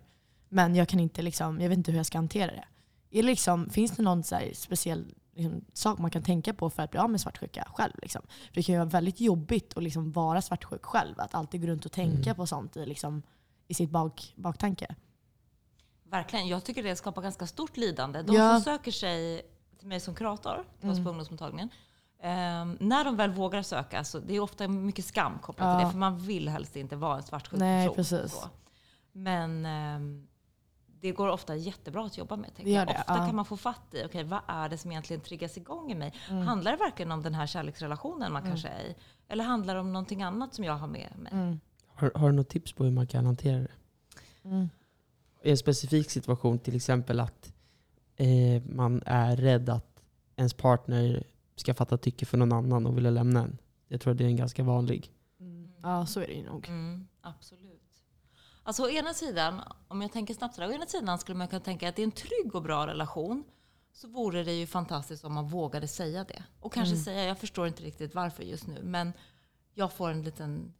men jag, kan inte liksom, jag vet inte hur jag ska hantera det. Är det liksom, finns det någon så speciell liksom, sak man kan tänka på för att bli av med svartsjuka själv? Liksom? För det kan ju vara väldigt jobbigt att liksom vara svartsjuk själv, att alltid gå runt och tänka Mm. på sånt i, liksom, i sitt bak, baktanke. Verkligen. Jag tycker det skapar ganska stort lidande. De Ja. som söker sig till mig som kurator, till oss Mm. på ungdomsmottagningen, ehm, när de väl vågar söka, så det är ofta mycket skam kopplat till Ja. det, för man vill helst inte vara en svartsjuk Nej, person. precis. Så. Men ehm, det går ofta jättebra att jobba med. Tänker Det Ofta ja. kan man få fatt i, okej vad är det som egentligen triggas igång i mig? Mm. Handlar det verkligen om den här kärleksrelationen man Mm. kanske är i? Eller handlar det om någonting annat som jag har med mig? Mm. Har, har du något tips på hur man kan hantera det? I en specifik situation, till exempel att eh, man är rädd att ens partner ska fatta tycke för någon annan och vilja lämna en. Jag tror det är en ganska vanlig. Mm. Ja, så är det ju nog. Mm, absolut. Alltså å ena sidan, om jag tänker snabbt sådär, å ena sidan skulle man kunna tänka att det är en trygg och bra relation. Så vore det ju fantastiskt om man vågade säga det. Och kanske Mm. säga, jag förstår inte riktigt varför just nu, men jag får en liten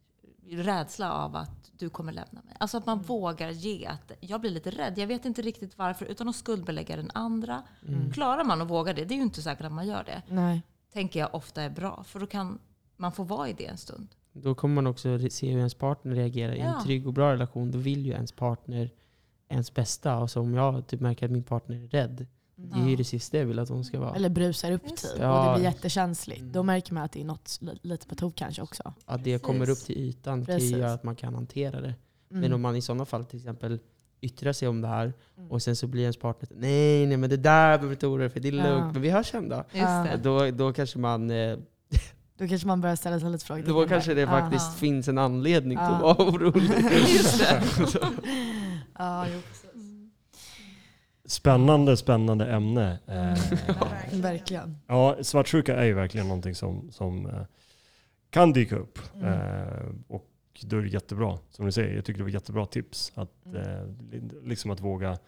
rädsla av att du kommer lämna mig. Alltså att man vågar ge att jag blir lite rädd. Jag vet inte riktigt varför, utan att skuldbelägga den andra. Mm. Klarar man att våga det, det är ju inte säkert att man gör det, Nej. tänker jag ofta är bra. För då kan man få vara i det en stund. Då kommer man också se hur ens partner reagerar. I Ja. en trygg och bra relation, då vill ju ens partner ens bästa. Och så om jag typ märker att min partner är rädd, det är ju det sista jag vill att hon ska vara. Eller brusar upp typ och det Ja. blir jättekänsligt. Mm. Då märker man att det är något li- lite på tok kanske också. Att det kommer upp till ytan kan Precis. ju göra att man kan hantera det. Mm. Men om man i sådana fall till exempel yttrar sig om det här Mm. och sen så blir ens partner nej, nej men det där behöver du inte oroa dig för, det är Ja. lugnt. Men vi hörs sen då. Just Ja. det. Då, då kanske man eh, Då kanske man börjar ställa sig lite frågor. då kanske det faktiskt Ja. finns en anledning till att Ja. vara orolig. Just det. Ja, jo, precis. Spännande, spännande ämne. Eh, Verkligen. ja, svartsjuka är ju verkligen någonting som, som eh, kan dyka upp. Mm. Eh, och då är det jättebra, som du säger, jag tycker det var jättebra tips. Att, Mm. eh, li- liksom att våga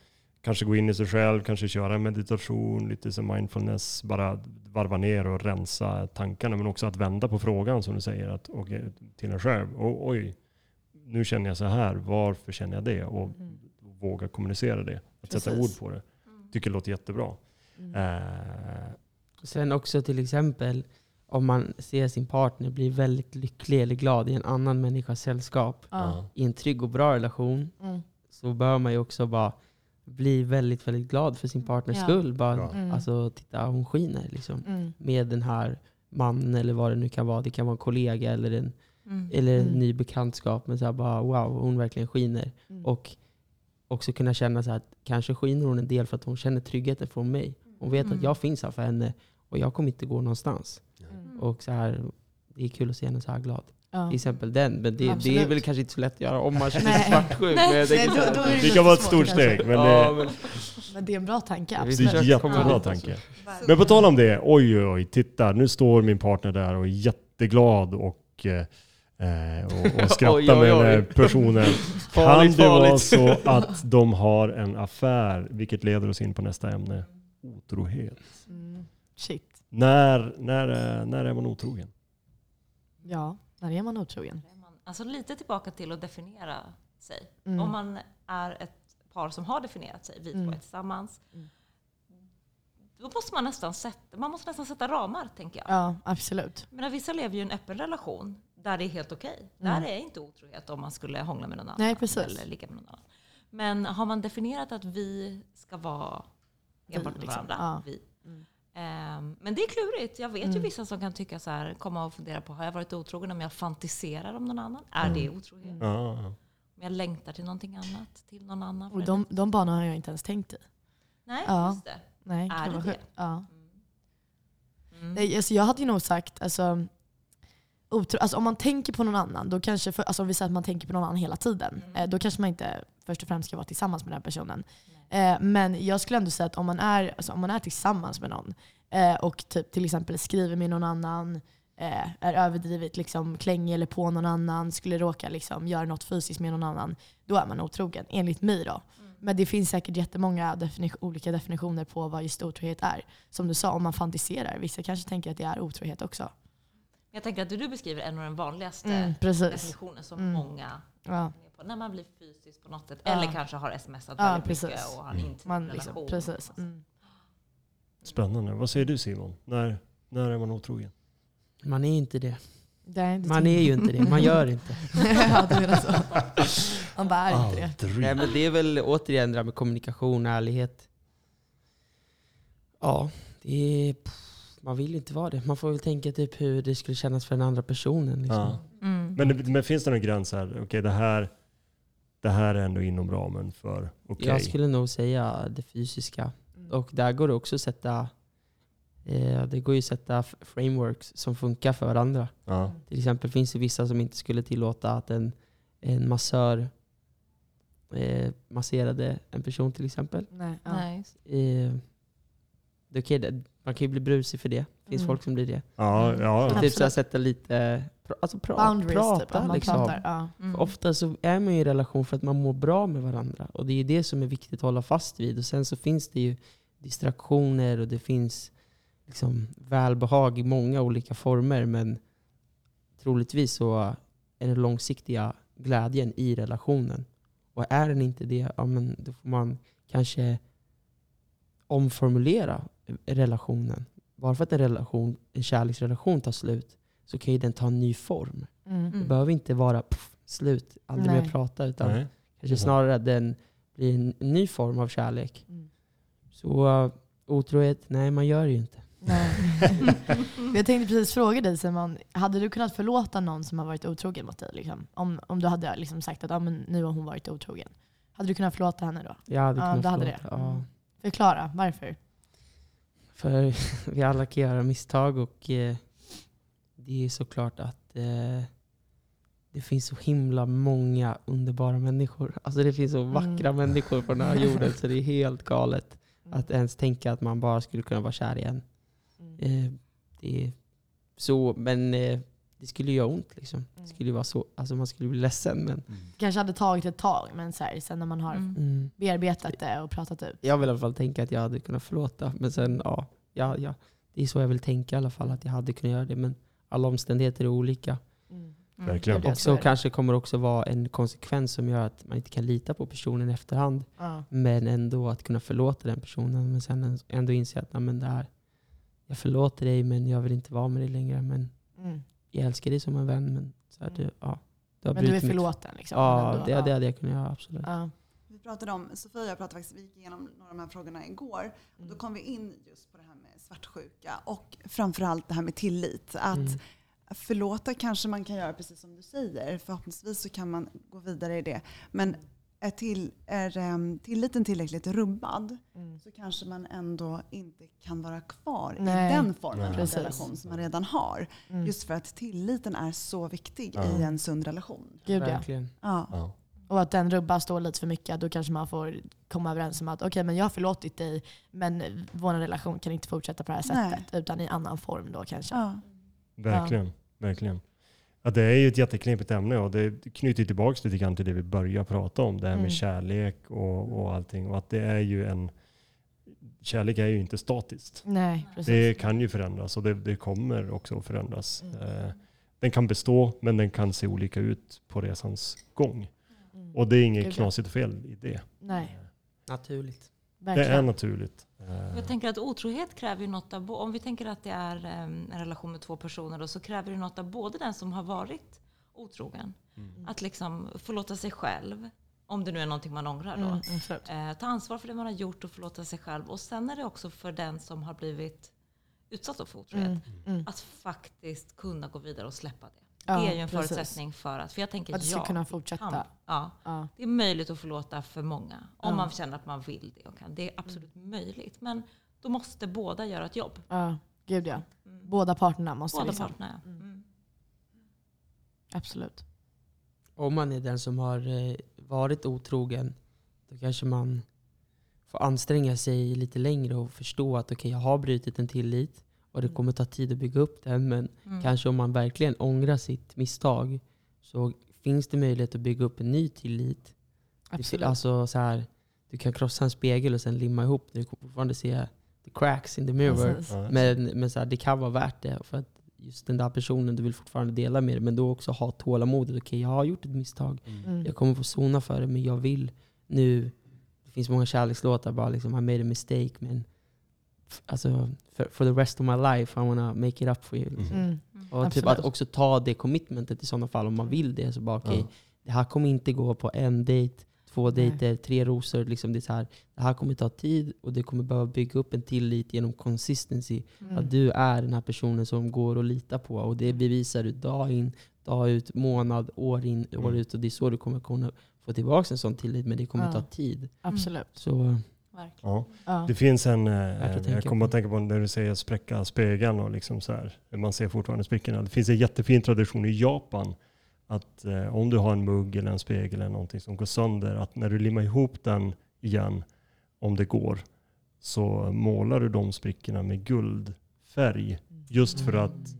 kanske gå in i sig själv, kanske köra en meditation, lite så mindfulness, bara varva ner och rensa tankarna. Men också att vända på frågan som du säger att, och, till en själv. Och, oj, nu känner jag så här, varför känner jag det? Och Mm. Våga kommunicera det. Att sätta Precis. ord på det. Tycker det låter jättebra. Mm. Eh, Sen också till exempel om man ser sin partner bli väldigt lycklig eller glad i en annan människas sällskap Ja. i en trygg och bra relation Mm. så bör man ju också bara bli väldigt, väldigt glad för sin partners Ja. skull. Bara. Mm. Alltså titta, hon skiner liksom. Mm. Med den här mannen eller vad det nu kan vara. Det kan vara en kollega eller en, Mm. eller en Mm. ny bekantskap. Men så här bara wow, hon verkligen skiner. Mm. Och också kunna känna så här att kanske skiner hon en del för att hon känner tryggheten från mig. Hon vet Mm. att jag finns här för henne och jag kommer inte gå någonstans. Mm. Och så här, det är kul att se henne så här glad. Ja. Till exempel den. Men det, det är Absolut. väl kanske inte så lätt att göra om man känner Nej. sig svartsjuk. Nej, här- då- då är det det kan vara ett stort steg. Men ja, det, men, Men det är en bra tanke, Vi det är absolut. en jättebra tanke. Men på tal om det, oj oj oj, titta nu står min partner där och är jätteglad och, eh, och, och skrattar Oj, oj, med den oj. här personen. Kan det vara så att de har en affär, vilket leder oss in på nästa ämne, otrohet. Mm. Shit. När, när, är- när är man otrogen? Ja, när är man otrogen? Alltså lite tillbaka till att definiera sig. Mm. Om man är ett par som har definierat sig, vi två Mm. tillsammans. Mm. Då måste man nästan sätta, man måste nästan sätta ramar, tänker jag. Ja, absolut. Men vissa lever ju i en öppen relation där det är helt okej. Mm. Där är inte otrohet om man skulle hångla med någon annan. Nej, precis. Eller ligga med någon annan. Men har man definierat att vi ska vara enbart med liksom. varandra, Ja. vi. Mm. Ehm, men det är klurigt. Jag vet ju Mm. vissa som kan tycka så här, komma och fundera på, har jag varit otrogen om jag fantiserar om någon annan? Är det otrohet? Mm. Ja, Om jag längtar till någonting annat, till någon annan? Och de, de banorna har jag inte ens tänkt i. Nej, Ja. just det. Nej, Är det det? Ja. Mm. Nej, alltså jag hade ju nog sagt, alltså, otro, alltså om man tänker på någon annan, då kanske, för, alltså om vi säger att man tänker på någon annan hela tiden, Mm. eh, då kanske man inte först och främst ska vara tillsammans med den personen. Eh, men jag skulle ändå säga att om man är, alltså om man är tillsammans med någon eh, och typ till exempel skriver med någon annan, eh, är överdrivet liksom, klängig eller på någon annan, skulle råka liksom, göra något fysiskt med någon annan, då är man otrogen, enligt mig då. Men det finns säkert jättemånga defini- olika definitioner på vad just otrohet är. Som du sa, om man fantiserar. Vissa kanske tänker att det är otrohet också. Jag tänker att det du beskriver är nog den vanligaste Mm, definitionen som Mm. många Ja, är på. När man blir fysisk på något sätt. Ja. Eller kanske har smsat Ja, väldigt precis. mycket och har en intim man, relation. liksom, precis. Mm. spännande. Vad säger du Simon? När, när är man otrogen? Man är inte det. Det är inte Man är ju inte det. Man gör inte. ja, du menar så. Man bara är inte det. Nej, men det är väl återigen det här med kommunikation och ärlighet. Ja, det är, pff, man vill inte vara det. Man får väl tänka typ hur det skulle kännas för den andra personen. Liksom. Ja. Mm. Men, det- men finns det någon gräns här? Okej, det här det här är ändå inom ramen för okej. Jag skulle nog säga det fysiska. Och där går det också att sätta eh, det går ju att sätta frameworks som funkar för varandra. Ja. Till exempel finns det vissa som inte skulle tillåta att en, en massör eh, masserade en person till exempel. Nej, ja. Nej. Eh, det det- man kan ju bli brusig för det. Det finns Mm. folk som blir det. Ja, ja, Så ja. typ så här, sätta lite, alltså pra, Boundaries, prata typ. Man liksom. pratar. Ja. Mm. För Ofta så är man ju i relation för att man mår bra med varandra. Och det är det som är viktigt att hålla fast vid. Och sen så finns det ju distraktioner och det finns liksom välbehag i många olika former. Men troligtvis så är den långsiktiga glädjen i relationen. Och är den inte det, ja, men då får man kanske omformulera relationen. Bara för att en, relation, en kärleksrelation tar slut, så kan ju den ta en ny form. Mm. Det behöver inte vara pff, slut, aldrig Nej. mer prata, utan Nej. kanske snarare att den blir en ny form av kärlek. Mm. Så uh, otrohet, nej man gör det ju inte. Nej. jag tänkte precis fråga dig Simon, hade du kunnat förlåta någon som har varit otrogen mot dig? Liksom? Om, om du hade liksom sagt att ah, men nu har hon varit otrogen. Hade du kunnat förlåta henne då? Jag hade Ja, kunnat du hade förlåta, det. Ja. Mm. Förklara, varför? För vi alla kan göra misstag och eh, det är såklart att eh, det finns så himla många underbara människor. Alltså det finns så vackra Mm. människor på den här jorden så det är helt galet Mm. att ens tänka att man bara skulle kunna vara kär igen. Mm. Eh, det är så, men eh, det skulle göra ont. Liksom. Det Mm. skulle ju vara så, alltså man skulle bli ledsen. Men, kanske hade tagit ett tag, men så här, sen när man har Mm. mm. bearbetat det och pratat ut. Jag vill i alla fall tänka att jag hade kunnat förlåta. Men sen, ja, ja, ja, det är så jag vill tänka i alla fall, att jag hade kunnat göra det. Men alla omständigheter är olika. Mm. Mm. Verkligen. Och så så är det. kanske kommer också vara en konsekvens som gör att man inte kan lita på personen i efterhand. Ja. Men ändå att kunna förlåta den personen. Men sen ändå inse att nej, men det här, jag förlåter dig men jag vill inte vara med dig längre. Men Mm. Jag älskar dig som en vän. Men, så här, Mm. du, ja, du har Men du är förlåten? Liksom, Ja, ändå. det, ja. det hade jag kunnat göra absolut. Ja. Vi pratade om, Sofia och jag pratade faktiskt, vi gick igenom några av de här frågorna igår. Och Mm. då kom vi in just på det här med svartsjuka och framförallt det här med tillit. Att Mm. förlåta kanske man kan göra precis som du säger. Förhoppningsvis så kan man gå vidare i det. Men är, till, är um, tilliten tillräckligt rubbad Mm. så kanske man ändå inte kan vara kvar Nej. i den formen Nej. av Precis. relation som man redan har. Mm. Just för att tilliten är så viktig Ja. i en sund relation. Gud ja. Verkligen. Ja. Ja. Och att den rubbas då lite för mycket, då kanske man får komma överens om att okej, men jag har förlåtit dig, men vår relation kan inte fortsätta på det här Nej. sättet, utan i annan form då kanske. Ja. Verkligen. Verkligen. Ja, det är ju ett jätteknepigt ämne och det knyter tillbaka lite grann till det vi började prata om. Det här med Mm. kärlek och, och allting. Och att det är ju en... Kärlek är ju inte statiskt. Nej, precis. Det kan ju förändras och det, det kommer också att förändras. Mm. Eh, Den kan bestå men den kan se olika ut på resans gång. Mm. Och det är inget knasigt fel i det. Nej, Naturligt. Det är verkligen. naturligt. Eh, Jag tänker att otrohet kräver ju något av, om vi tänker att det är em, en relation med två personer då, så kräver det något av både den som har varit otrogen, Mm. att liksom förlåta sig själv, om det nu är någonting man ångrar då. Mm. Eh, ta ansvar för det man har gjort och förlåta sig själv. Och sen är det också för den som har blivit utsatt för otrohet, mm. att faktiskt kunna gå vidare och släppa det. Ja, det är ju en precis. förutsättning för att, för jag tänker Att det ska ja, kunna kan, fortsätta. ja, Ja. det är möjligt att förlåta för många. Om Ja. man känner att man vill det och kan. Det är absolut möjligt. Men då måste båda göra ett jobb. ja, gud ja. Mm. Båda parterna måste Båda liksom. parterna. ja. Mm. Mm. Absolut. Om man är den som har eh, varit otrogen, då kanske man får anstränga sig lite längre och förstå att okej, jag har brutit en tillit och det Mm. kommer ta tid att bygga upp den. Men Mm. kanske om man verkligen ångrar sitt misstag så finns det möjlighet att bygga upp en ny tillit. Det, Absolut. fi- alltså, så här, du kan krossa en spegel och sen limma ihop det. Du kommer fortfarande se the cracks in the mirror. Precis. Men, men så här, det kan vara värt det. För att just den där personen du vill fortfarande dela med, men då också ha tålamodet. Okej, jag har gjort ett misstag. Mm. Jag kommer få sona för det, men jag vill nu... Det finns många kärlekslåtar bara liksom, I made a mistake, men alltså, for, for the rest of my life I wanna make it up for you. Liksom. Mm. Och typ Absolut. att också ta det commitmentet i sådana fall om man vill det. Så bara okej, Ja. det här kommer inte gå på en dejt, två dejter, tre rosor. Liksom det, är så här, det här kommer ta tid och det kommer behöva bygga upp en tillit genom consistency. Mm. Att du är den här personen som går att lita på. Och det bevisar du dag in, dag ut, månad, år in, år Mm. ut. Och det är så du kommer kunna få tillbaka en sån tillit. Men det kommer Ja. ta tid. Absolut. Så Verkligen. Ja. Det finns en, eh, Värt att jag tänka kommer på. att tänka på när du säger spräcka spegeln och liksom så här. Man ser fortfarande sprickorna. Det finns en jättefin tradition i Japan att eh, om du har en mugg eller en spegel eller någonting som går sönder, att när du limmar ihop den igen, om det går, så målar du de sprickorna med guldfärg. Just för att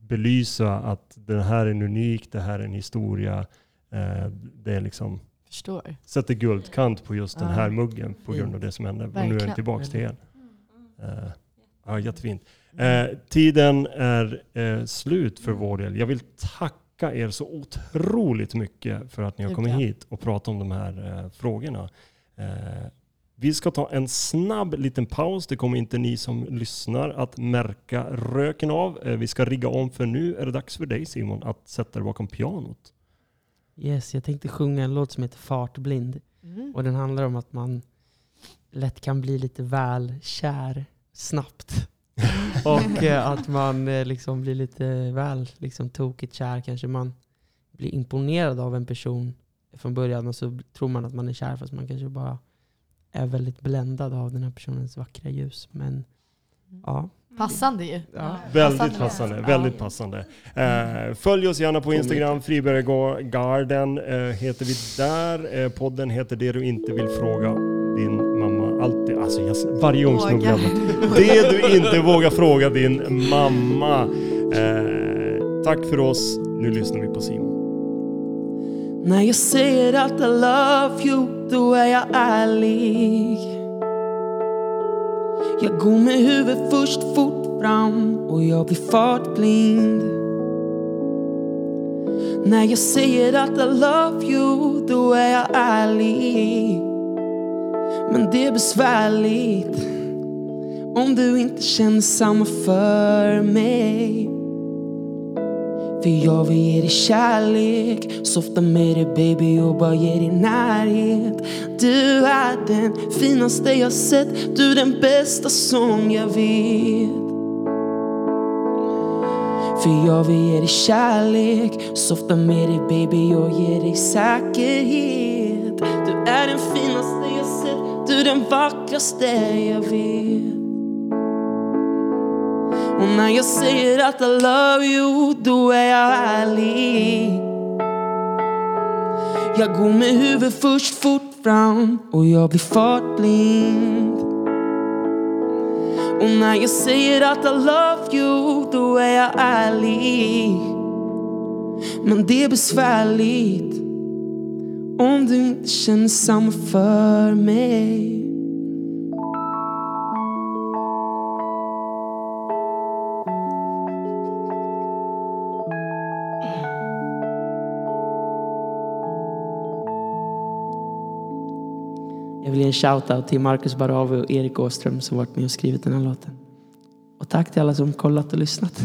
belysa att det här är en unik, det här är en historia. Eh, det är liksom, Förstår. sätter guldkant på just den Ja. här muggen på grund av det som hände. Och nu är den Verkligen. tillbaka till er. Mm. Eh, ja, jättefint. Eh, tiden är eh, slut för vår del. Jag vill tacka er så otroligt mycket för att ni har kommit ja. hit och pratat om de här frågorna. Vi ska ta en snabb liten paus. Det kommer inte ni som lyssnar att märka röken av. Vi ska rigga om för nu är det dags för dig Simon att sätta dig bakom pianot. Yes, jag tänkte sjunga en låt som heter Fartblind. Mm. Och den handlar om att man lätt kan bli lite väl kär snabbt. och eh, att man eh, liksom blir lite väl liksom, tokigt kär. Kanske man blir imponerad av en person från början och så tror man att man är kär fast man kanske bara är väldigt bländad av den här personens vackra ljus. Men ja. Passande ju. ja. Väldigt passande, Ja. väldigt passande. Eh, följ oss gärna på Instagram, Fribergarden eh, heter vi där. Eh, podden heter Det du inte vill fråga din mamma. Alltid, alltså jag, varje gång snubblar. Det du inte vågar fråga din mamma. Eh, tack för oss. Nu lyssnar vi på Simon. När jag säger att I love you, då är jag ärlig. Jag går med huvudet först fort fram och jag blir fartblind. När jag säger att I love you, då är jag ärlig. Men det är besvärligt om du inte känner samma för mig. För jag vill ge dig kärlek. Softa med dig baby och bara ge dig närhet. Du är den finaste jag sett. Du är den bästa som jag vet. För jag vill ge dig kärlek. Softa med dig baby och ge dig säkerhet. Du är den finaste jag sett. Du är den vackraste jag vet och när jag säger att I love you, då är jag ärlig. Jag går med huvudet först fort fram och jag blir fartblind. Och när jag säger att I love you, då är jag ärlig. Men det är besvärligt om du inte känner samma för mig. Jag vill ge en shout-out till Marcus Baravi och Erik Åström som varit med och skrivit den här låten. Och tack till alla som kollat och lyssnat.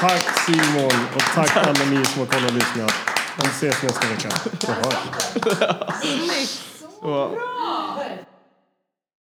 Tack Simon och tack alla ni som har kollat och lyssnat. Vi ses nästa vecka. Så hörs. Snyggt! Så.